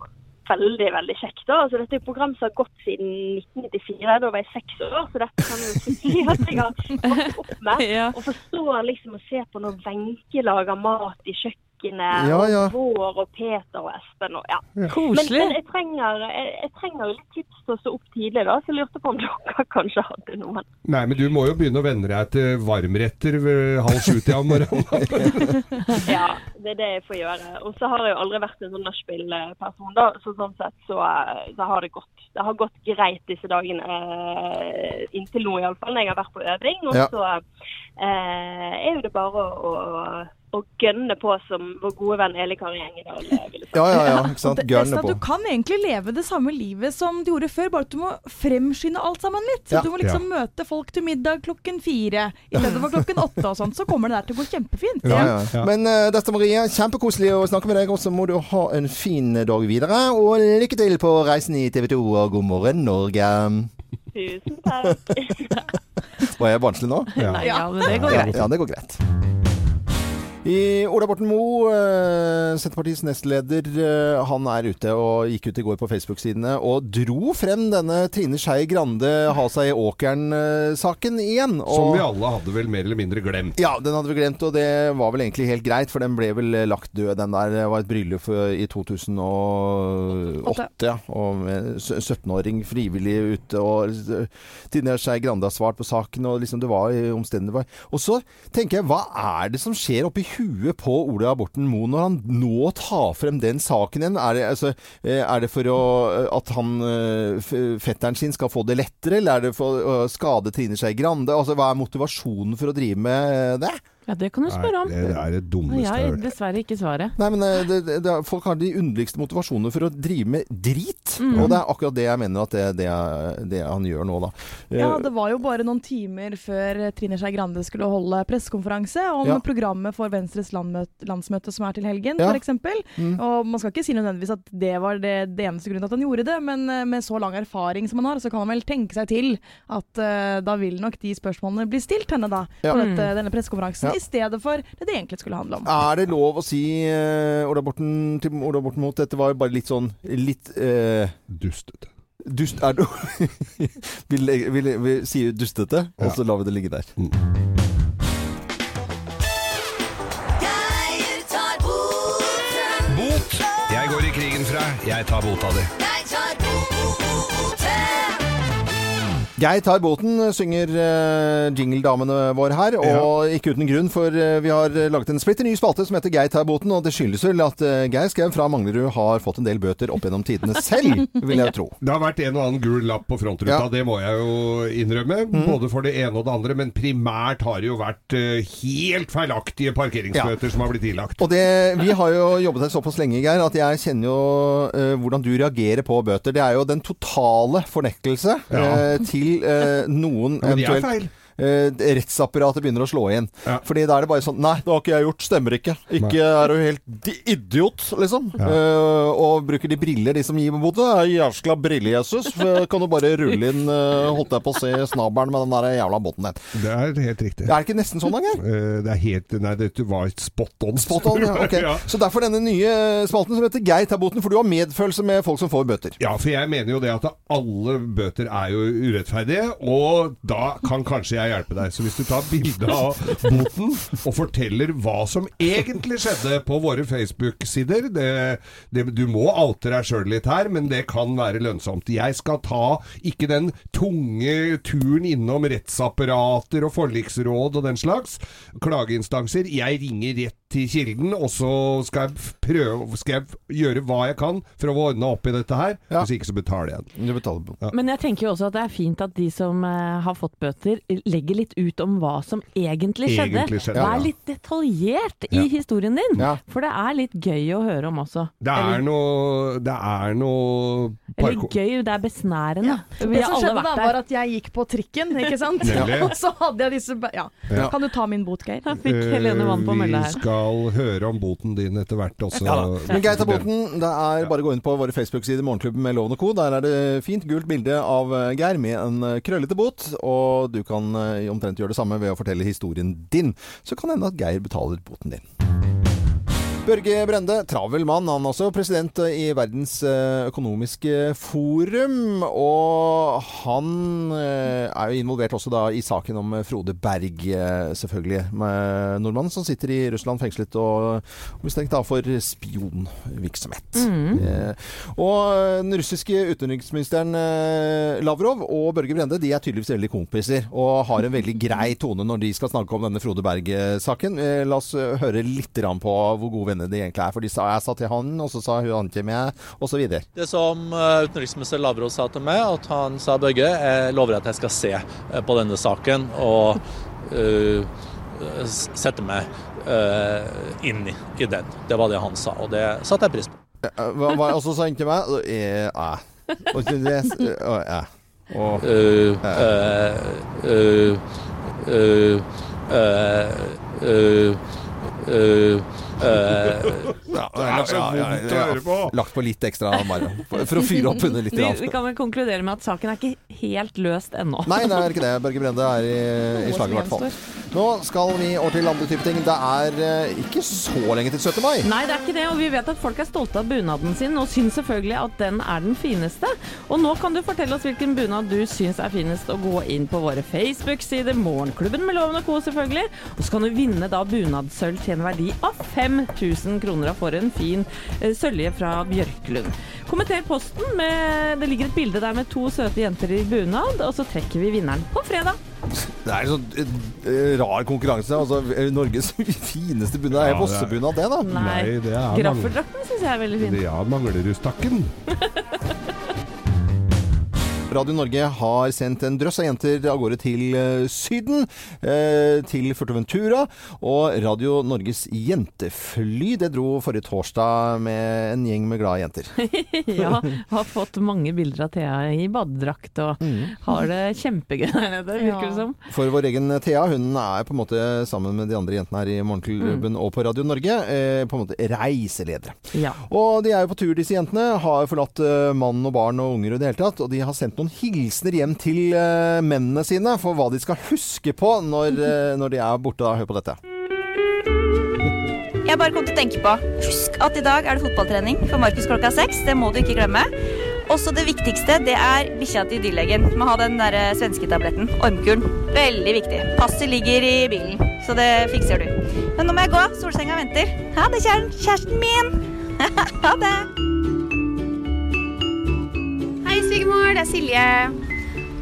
veldig, veldig kjekt. da. Altså, dette er et program som har gått siden 1994. Da var jeg seks år, så dette kan jo si at jeg har vokst opp med. Ja. Og forstår liksom å se på når Wenche lager mat i kjøkkenet, Ja, ja. og Vår og Peter og Espen og ja. Men, Koselig. men jeg, trenger, jeg, jeg trenger jo litt tips til å stå opp tidlig, da, så jeg lurte på om dere kanskje hadde noen. Nei, men du må jo begynne å venne deg til varmretter ved halv sju-tida om morgenen. Ja, det er det jeg får gjøre. Og så har jeg jo aldri vært en sånn nachspiel-person, da. Så sånn sett så, eh, så har det gått. Det har gått greit disse dagene, eh, inntil nå iallfall, når jeg har vært på øving. Og Ja. så eh, er jo det bare å, å, å gønne på, som vår gode venn Eli Kari Engedal eh, ville sagt. Ja, ja, ja. Ikke sant. Desta, på. Du kan egentlig leve det samme livet som du gjorde før, bare at du må fremskynde alt sammen litt. Så Ja. Du må liksom møte folk til middag klokken fire i stedet for klokken åtte og sånn. Så kommer det der til å gå kjempefint. Ja, ja. Ja. Men uh, Desta Marie, kjempekoselig å snakke med deg. Og så må du ha en fin dag videre. Og lykke til på reisen i TV 2 og God morgen Norge. Tusen takk. Var jeg barnslig nå? Ja. Ja, men det går Ja, greit. ja, det går greit. I Ola Borten Moe, eh, Senterpartiets nestleder, eh, han er ute og gikk ut i går på Facebook-sidene og dro frem denne Trine Skei Grande ha seg i åkeren-saken igjen. Som vi alle hadde vel mer eller mindre glemt. Ja, den hadde vi glemt, og det var vel egentlig helt greit, for den ble vel eh, lagt død. Den der Det var et bryllup i 2008, ja. Og med 17-åring frivillig ute, og Trine Skei Grande har svart på saken, og liksom det var i. Og så tenker jeg, hva er det som skjer oppi huet på Ola Borten Moe når han nå tar frem den saken igjen? Er det, altså, eh, er det for å, at han, eh, fetteren sin skal få det lettere, eller er det for å skade Trine Skei Grande? Altså, hva er motivasjonen for å drive med eh, det? Ja, det kan du spørre om. Nei, det er det dummeste jeg har hørt. dessverre ikke svaret. Nei, men eh, det, det, det, folk har de underligste motivasjoner for å drive med drit. Mm. Og det er akkurat det jeg mener at det, det, er, det han gjør nå, da. Eh, Ja, det var jo bare noen timer før Trine Skei Grande skulle holde pressekonferanse om Ja. programmet for Venstres landmøte, landsmøte som er til helgen, Ja. for f.eks. Mm. Og man skal ikke si nødvendigvis at det var det, det eneste grunnen til at han gjorde det, men eh, med så lang erfaring som han har, så kan han vel tenke seg til at uh, da vil nok de spørsmålene bli stilt henne da, Ja. på dette, denne pressekonferansen, Ja. I stedet for det det egentlig skulle handle om. Er det lov å si uh, Ola Borten til Ola Borten Moe dette var jo bare litt sånn litt uh, Dustete. Dust er det Vi, vi, vi sier dustete, og så lar vi det ligge der. Mm. Bot! Jeg går i krigen fra. Jeg tar bota di. Jeg tar boten. Geir tar båten, synger uh, jingledamene våre her. Og ikke uten grunn, for eh, vi har laget en splitter ny spalte som heter Geir tar båten. Og det skyldes vel at uh, Geir Skau fra Manglerud har fått en del bøter opp gjennom tidene selv, vil jeg tro. Det har vært en og annen gul lapp på frontruta, Ja. det må jeg jo innrømme. Mm. Både for det ene og det andre. Men primært har det jo vært eh, helt feilaktige parkeringsbøter som har blitt ilagt. Og det, vi har jo jobbet her såpass lenge, Geir, at jeg kjenner jo uh, hvordan du reagerer på bøter. Det er jo den totale fornektelse Ja. uh, til eh, noen Men de er eventuelt feil. Eh, rettsapparatet begynner å slå inn. Fordi da er det bare sånn Nei, det har ikke jeg gjort. Stemmer ikke. Ikke er du helt idiot, liksom. Eh, og bruker de briller, de som gir meg Er Jævla brille-Jesus. Kan du bare rulle inn, eh, holdt jeg på å si, snabelen med den der jævla båten din. Det er helt riktig. Det Er ikke nesten sånn, engang? Det er helt Nei, det var spot on. Spot on, ja, ok. Ja. Så derfor denne nye spalten som heter Geir tar boten, for du har medfølelse med folk som får bøter. Ja, for jeg mener jo det at alle bøter er jo urettferdige, og da kan kanskje jeg hjelpe deg. Så hvis du tar bilde av boten og forteller hva som egentlig skjedde på våre Facebook-sider Du må alter deg sjøl litt her, men det kan være lønnsomt. Jeg skal ta ikke den tunge turen innom rettsapparater og forliksråd og den slags klageinstanser. Jeg ringer rett til kilden, og så skal jeg prøve Skal jeg gjøre hva jeg kan for å ordne opp i dette her. Hvis ikke så betaler jeg den. Du betaler Ja. Men jeg tenker jo også at det er fint at de som uh, har fått bøter, legger litt ut om hva som egentlig skjedde. Egentlig skjedde, Vær ja. litt detaljert Ja. i historien din. For det er litt gøy å høre om også. Det er Eller- noe Det er noe Eller gøy, det er besnærende. Vi Det har som alle skjedde da, var at jeg gikk på trikken, ikke sant? Og så hadde jeg disse ja. Ja. Kan du ta min bot, Geir? Eh, Vi skal høre om boten din etter hvert også. Ja. Men Geir tar boten. Det er bare å gå inn på våre Facebook-sider Morgenklubben med Loven og Co. Der er det fint gult bilde av eh, Geir med en eh, krøllete bot. Og du kan eh, omtrent gjøre det samme ved å fortelle historien din. Så kan det hende at Geir betaler boten din. Børge Brende, travel mann han også, president i Verdens eh, økonomiske forum. Og han eh, er jo involvert også da i saken om Frode Berg, eh, selvfølgelig. Med nordmannen som sitter i Russland fengslet og mistenkt da for spionvirksomhet. Mm. Og den russiske utenriksministeren Lavrov og Børge Brende de er tydeligvis veldig kompiser og har en veldig grei tone når de skal snakke om denne Frode Berg-saken. La oss høre litt på hvor gode venner de egentlig er. For de sa jeg sa til han, og så sa hun han til meg, osv. Det som eh, utenriksminister Lavrov sa til meg, at han sa Børge, jeg lover at jeg skal se eh, på denne saken og uh, sette meg uh, inn i, i den. Det var det han sa, og det satte jeg pris på. Hva, hva, og så sa han til meg Ja. Og uh, uh, eh, eh. Det er så vondt å høre på. Lagt på litt ekstra, bare. For, for å fyre opp under litt. Vi, vi kan vel konkludere med at saken er ikke helt løst ennå. Nei, det er ikke det. Børge Brende er i, i slaget, i hvert fall. Nå skal vi over til andre typer ting. Det er eh, ikke så lenge til 17. mai. Nei, det er ikke det, og vi vet at folk er stolte av bunaden sin og syns selvfølgelig at den er den fineste. Og nå kan du fortelle oss hvilken bunad du syns er finest, og gå inn på våre Facebook-sider, Morgenklubben med Loven og Co. selvfølgelig. Og så kan du vinne da bunadsølv til en verdi av 5000 kroner og får en fin eh, sølje fra Bjørklund. Kommenter posten med Det ligger et bilde der med to søte jenter i bunad, og så trekker vi vinneren på fredag. Det er en sånn eh, rar konkurranse. Altså, eh, Norges fineste bunad er Ja, det Vossebunad, det, da. Nei, Nei, det er mange- syns jeg er veldig fin. Ja, Manglerudstakken. Radio Norge har sendt en drøss av jenter av gårde til eh, Syden, eh, til Fuerteventura. Og Radio Norges jentefly det dro forrige torsdag med en gjeng med glade jenter. ja, har fått mange bilder av Thea i badedrakt og har det kjempegøy der nede, virker det som. For vår egen Thea, hun er på en måte sammen med de andre jentene her i Morgenklubben og på Radio Norge, eh, på en måte reiseledere. Ja. Og de er jo på tur, disse jentene. Har forlatt mann og barn og unger i det hele tatt. Og de har sendt noen hilsener hjem til eh, mennene sine for hva de skal huske på når, eh, når de er borte. Da. Hør på dette. Jeg bare kom til å tenke på Husk at i dag er det fotballtrening for Markus klokka seks. Det må du ikke glemme. Også det viktigste, det er bikkja til dyrlegen. Må ha den der svenske tabletten. Ormkuren. Veldig viktig. Passet ligger i bilen, så det fikser du. Men nå må jeg gå. Solsenga venter. Ha det, kjæren. Kjæresten min. ha det. Hei, svigermor. Det er Silje.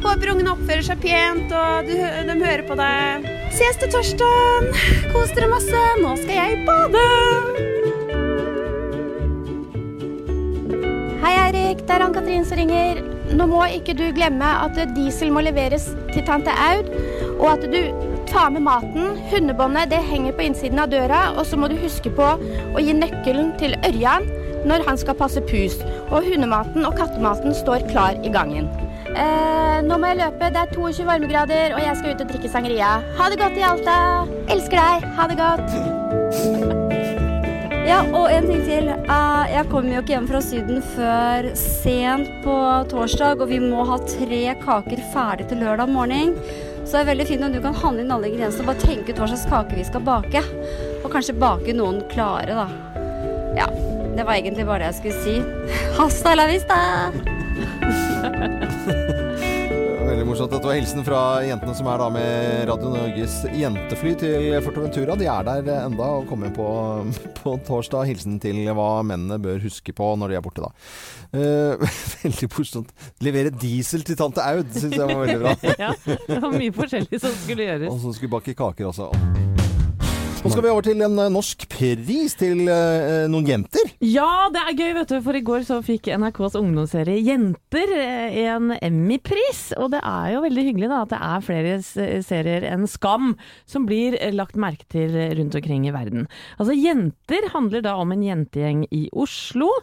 Håper ungene oppfører seg pent, og du, de hører på deg. Ses til torsdag. Kos dere masse. Nå skal jeg bade. Hei, Eirik. Det er Ann-Katrin som ringer. Nå må ikke du glemme at diesel må leveres til tante Aud, og at du tar med maten. Hundebåndet det henger på innsiden av døra, og så må du huske på å gi nøkkelen til Ørjan når han skal passe pus. Og hundematen og kattematen står klar i gangen. Eh, nå må jeg løpe. Det er 22 varmegrader, og jeg skal ut og drikke sangeria. Ha det godt i Alta. Elsker deg. Ha det godt. Ja, og en ting til. Eh, jeg kommer jo ikke hjem fra Syden før sent på torsdag, og vi må ha tre kaker ferdig til lørdag morgen. Så det er veldig fint om du kan handle inn alle ingrediensene og bare tenke ut hva slags kake vi skal bake. Og kanskje bake noen klare, da. Ja, det var egentlig bare det jeg skulle si. Hasta la vista! Veldig morsomt. Dette var hilsen fra jentene som er da med Radio Norges jentefly til Fortaventura. De er der enda og kommer på, på torsdag. Hilsen til hva mennene bør huske på når de er borte, da. Uh, veldig morsomt. Levere diesel til tante Aud syns jeg var veldig bra. ja, det var mye forskjellig som skulle gjøres. Og som skulle bake kaker også. Nå skal vi over til en norsk pris til uh, noen jenter. Ja, det er gøy, vet du. For i går så fikk NRKs ungdomsserie Jenter eh, en Emmy-pris. Og det er jo veldig hyggelig da at det er flere serier enn Skam som blir eh, lagt merke til rundt omkring i verden. Altså Jenter handler da om en jentegjeng i Oslo.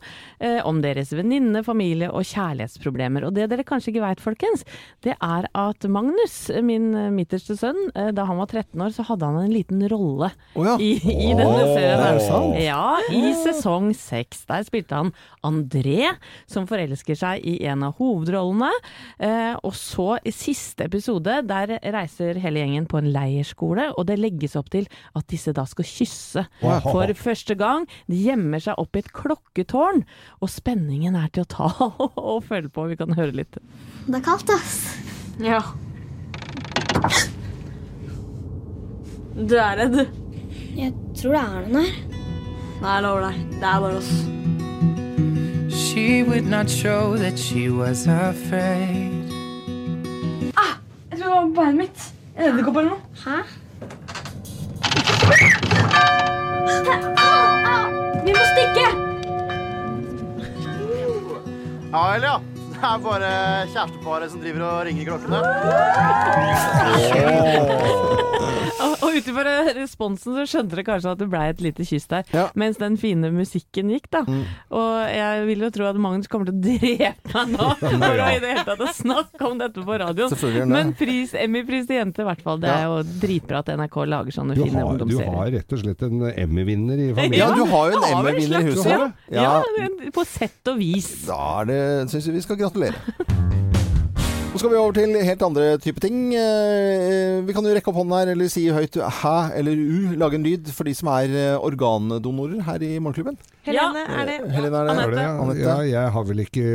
Eh, om deres venninne, familie og kjærlighetsproblemer. Og det dere kanskje ikke veit, folkens, det er at Magnus, min eh, midterste sønn, eh, da han var 13 år, så hadde han en liten rolle oh, ja. i, i denne serien. er sant? Ja, i sesong seks. Der spilte han André, som forelsker seg i en av hovedrollene. Eh, og så i siste episode, der reiser hele gjengen på en leirskole, og det legges opp til at disse da skal kysse Wow. for første gang. De gjemmer seg opp i et klokketårn, og spenningen er til å ta og følge på. Vi kan høre litt. Det er kaldt, ass. Ja. Du er redd? Jeg tror det er noen her. Nei, jeg lover deg. Det er bare oss. She would not show that she was afraid. Ah! Jeg tror det var beinet mitt. En edderkopp eller noe. Hæ? Vi må stikke! Ja vel, ja. Det er bare kjæresteparet som driver og ringer klokkene. Og, og ut ifra responsen så skjønte dere kanskje at det blei et lite kyss der, mens den fine musikken gikk, da. Mm. Og jeg vil jo tro at Magnus kommer til å drepe meg nå for å i det hele tatt snakke om dette på radioen. Men pris, Emmy-pris til jenter, i hvert fall. Det er jo dritbra at NRK lager sånne Du fine har, du ungdomsserier. har rett og slett en Emmy-vinner i familien. Ja, du har jo en Emmy-vinner i huset. Ja, Ja. ja, på sett og vis. Da er det, syns jeg vi skal gratulere. Nå skal vi over til helt andre type ting. Eh, Vi kan jo rekke opp hånden her, eller si høyt hæ eller u. Lage en lyd for de som er eh, organdonorer her i Morgenklubben. Helene, er det Helene, er det? Ja? Anette? ja, jeg har vel ikke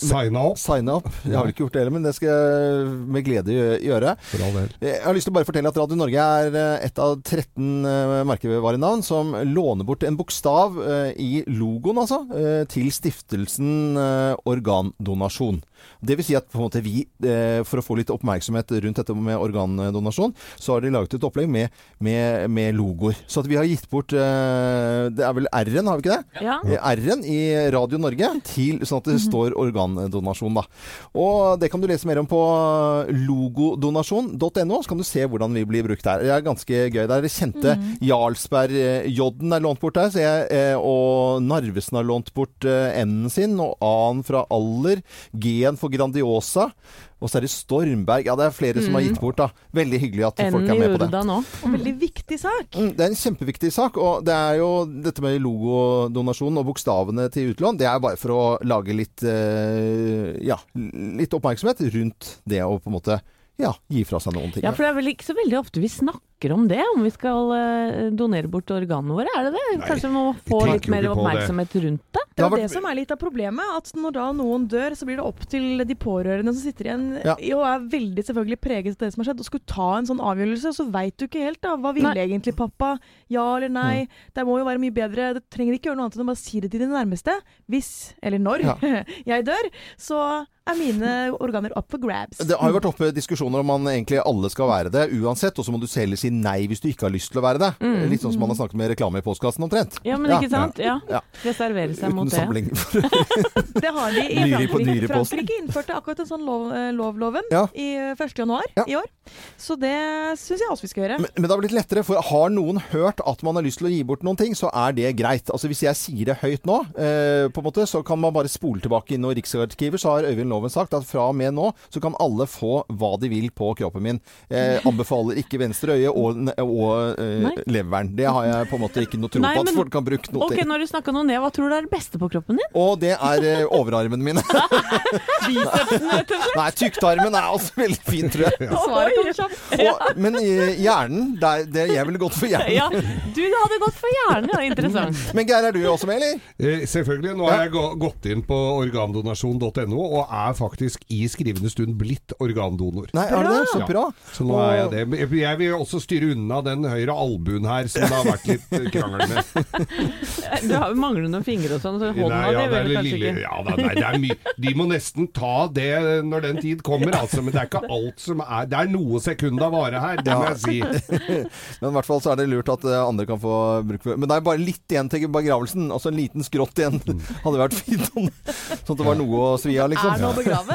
signa opp. Signa opp. Jeg har vel ikke gjort det heller, men det skal jeg med glede gjøre. For all del. Jeg har lyst til å bare fortelle at Radio Norge er eh, et av 13 eh, merkevarenavn som låner bort en bokstav eh, i logoen, altså, eh, til stiftelsen eh, Organdonasjon. Det vil si at på en måte vi, eh, for å få litt oppmerksomhet rundt dette med organdonasjon, så har de laget et opplegg med, med, med logoer. Så at vi har gitt bort eh, Det er vel R-en, har vi ikke det? Ja. R-en i Radio Norge, til, sånn at det står organdonasjon. da. Og det kan du lese mer om på logodonasjon.no, så kan du se hvordan vi blir brukt der. Det er ganske gøy. Det er det kjente Mhm. Jarlsberg-J-en er lånt bort der, ser jeg, eh, og Narvesen har lånt bort N-en sin, og A-en fra Aller, G-en for Grandiosa. Og så er det Stormberg. Ja, det er flere som har Mm. gitt bort, da. Veldig hyggelig at folk er med på det. Urda nå. Og veldig viktig sak. Mm, Det er en kjempeviktig sak, og det er jo dette med logodonasjon og bokstavene til utlån, det er bare for å lage litt, eh, ja, litt oppmerksomhet rundt det å på en måte ja, gi fra seg noen ting. Ja, for det er vel ikke så veldig ofte vi snakker snakker om det, om vi skal eh, donere bort organene våre? Er det det? Kanskje vi må få litt mer det. oppmerksomhet rundt det? Det er det som er litt av problemet. At når da noen dør, så blir det opp til de pårørende som sitter igjen Ja. og er veldig selvfølgelig preget av det som har skjedd, og skulle ta en sånn avgjørelse, så veit du ikke helt da. Hva ville egentlig pappa? Ja eller nei? Mm. Det må jo være mye bedre. Du trenger ikke gjøre noe annet enn å bare si det til dine nærmeste. Hvis, eller når, Ja. jeg dør, så er mine organer up for grabs. Det har jo vært oppe diskusjoner om man egentlig alle skal være det uansett, og så må du heller si nei hvis du ikke har lyst til å være det. Mm. Litt sånn som man har snakket med reklame i postkassen omtrent. Ja, men ikke sant? Ja. Ja. Reservere seg mot Uten det. samling. Det har de i Frankrike. Frankrike innførte akkurat en sånn lov, eh, lovloven Ja. i eh, 1. januar i år. Så det syns jeg også vi skal gjøre. Men, men det har blitt lettere, for har noen hørt at man har lyst til å gi bort noen ting, så er det greit. Altså Hvis jeg sier det høyt nå, eh, på en måte, så kan man bare spole tilbake inn. Og Riksarkivet så har Øyvind Loven sagt at fra og med nå så kan alle få hva de vil på kroppen min. Eh, anbefaler ikke venstre øye og, og uh, leveren. Det har jeg på en måte ikke noe tro Nei, på at men- folk kan bruke noe Ok, til. når du snakka noe ned, hva tror du er det beste på kroppen din? Og det er uh, overarmene mine. Bicepsen, rett og slett. Nei, tyktarmen er også veldig fin, tror jeg. Svaret kom kjapt. Og, men i hjernen, der, det, jeg ville gått for hjernen. Ja, du hadde gått for hjernen, ja. Interessant. Men Geir, er du også med, eller? Eh, selvfølgelig. Nå har jeg gått inn på organdonasjon.no og er faktisk i skrivende stund blitt organdonor. Nei, er det det? Så Ja. bra. Så nå er jeg det. Jeg vil også styre unna den høyre albuen her som det har vært litt eh, krangel med. Du har jo manglende fingre og sånn, så hånda Nei, ja, di det vil kanskje lille, ikke ja, da, nei, det er mye. De må nesten ta det når den tid kommer, altså. Men det er ikke alt som er Det er noe sekund av vare her, det må jeg si. Men i hvert fall så er det lurt at eh, andre kan få bruk for Men det er bare litt igjen til begravelsen. Altså en liten skrått igjen hadde vært fint. Sånn sånn at det var noe å svi av, liksom. Er det å begrave?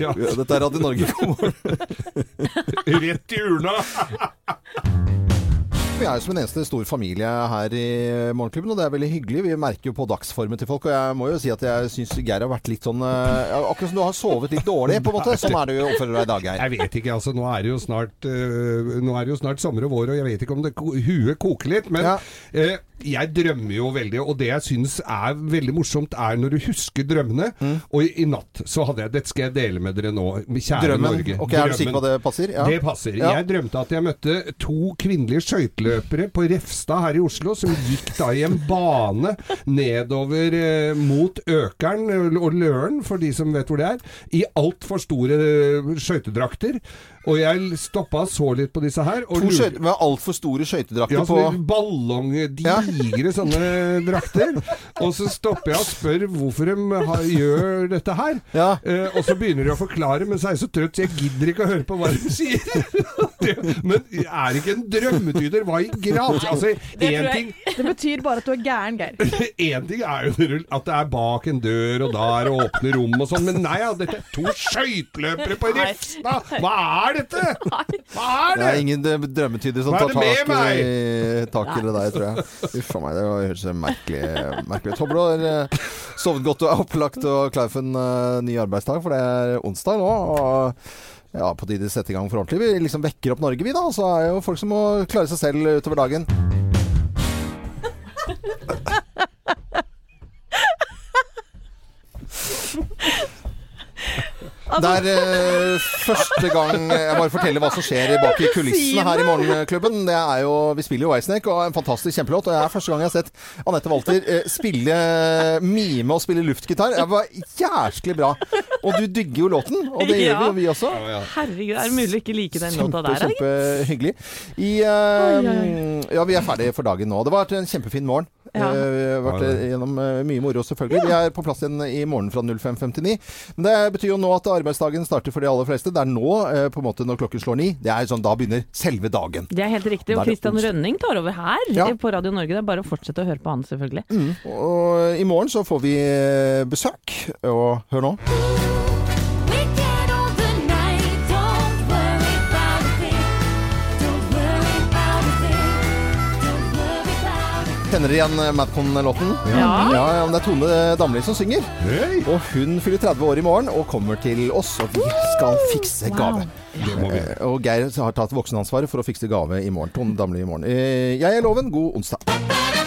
Ja, Dette er Radio Norge. Rett i urna! Vi er jo som en eneste stor familie her i Morgenklubben, og det er veldig hyggelig. Vi merker jo på dagsformen til folk, og jeg må jo si at jeg syns Geir har vært litt sånn eh, Akkurat som du har sovet litt dårlig, på en måte. Sånn er det jo oppfører deg i dag, Geir. Jeg vet ikke, altså. Nå er det jo snart, øh, nå er det jo snart sommer og vår, og jeg vet ikke om det huet koker litt. Men øh, jeg drømmer jo veldig, og det jeg syns er veldig morsomt, er når du husker drømmene. Mm. Og i, i natt så hadde jeg Dette skal jeg dele med dere nå, kjære Drømmen. Norge. Ok, er du sikker på at det passer? Ja. Det passer. Ja. Jeg drømte at jeg møtte to kvinnelige skøyteløpere på Refstad her i Oslo, som gikk da i en bane nedover eh, mot Økeren eh, og Løren, for de som vet hvor det er, i altfor store eh, skøytedrakter. Og jeg stoppa og så litt på disse her. Og To skøyter med altfor store skøytedrakter ja, på ballong, digre sånne drakter. Og så stopper jeg og spør hvorfor de har, gjør dette her. Eh, og så begynner de å forklare, men så er jeg så trøtt, så jeg gidder ikke å høre på hva de sier. Det, men er ikke en drømmetyder? Hva i grad? Altså, Det, én ting det betyr bare at du er gæren, Geir. Én ting er jo at det er bak en dør, og da er det åpne rom og sånn, men nei, ja, dette er to skøyteløpere på Refstad! Hva er dette? Hva er Det det? er ingen eh, drømmetyder som tar tak i, tak i det der, tror jeg. Uff a meg, det høres merkelig, merkelig ut. Håper du har eh, sovet godt og er opplagt og klar for en eh, ny arbeidsdag, for det er onsdag nå. og ja, på tide å sette i gang for ordentlig. Vi liksom vekker opp Norge, vi da. Så er jo folk som må klare seg selv utover dagen. Det er uh, første gang Jeg bare forteller hva som skjer bak i kulissene her i Morgenklubben. Det er jo, Vi spiller jo Whitesnake, og en fantastisk kjempelåt. Og det er første gang jeg har sett Anette Walter uh, spille mime og spille luftgitar. Det var jæsklig bra. Og du digger jo låten, og det gjør vi jo vi også. Herregud, er det mulig å ikke like den låta der? kjempehyggelig. I, eh, ja, vi er ferdige for dagen nå. Det var en kjempefin morgen. Ja. Eh, vi har vært gjennom eh, mye moro, selvfølgelig. Vi er på plass igjen i morgen fra 05.59. Men det betyr jo nå at arbeidsdagen starter for de aller fleste. Det er nå, eh, på en måte når klokken slår ni. Det er sånn, Da begynner selve dagen. Det er helt riktig. Og Kristian Christian. Rønning tar over her Ja. på Radio Norge. Det er bare å fortsette å høre på han, selvfølgelig. Mm. Og i morgen så får vi besøk. Og hør nå. Kjenner dere igjen eh, Madcon-låten? Ja. ja. ja, men Det er Tone Damli som synger. Og hun fyller 30 år i morgen og kommer til oss, og vi skal fikse gave. Wow. Ja. Eh, Og Geir har tatt voksenansvaret for å fikse gave i morgen. Tone Damli i morgen. Eh, Jeg er Loven. God onsdag.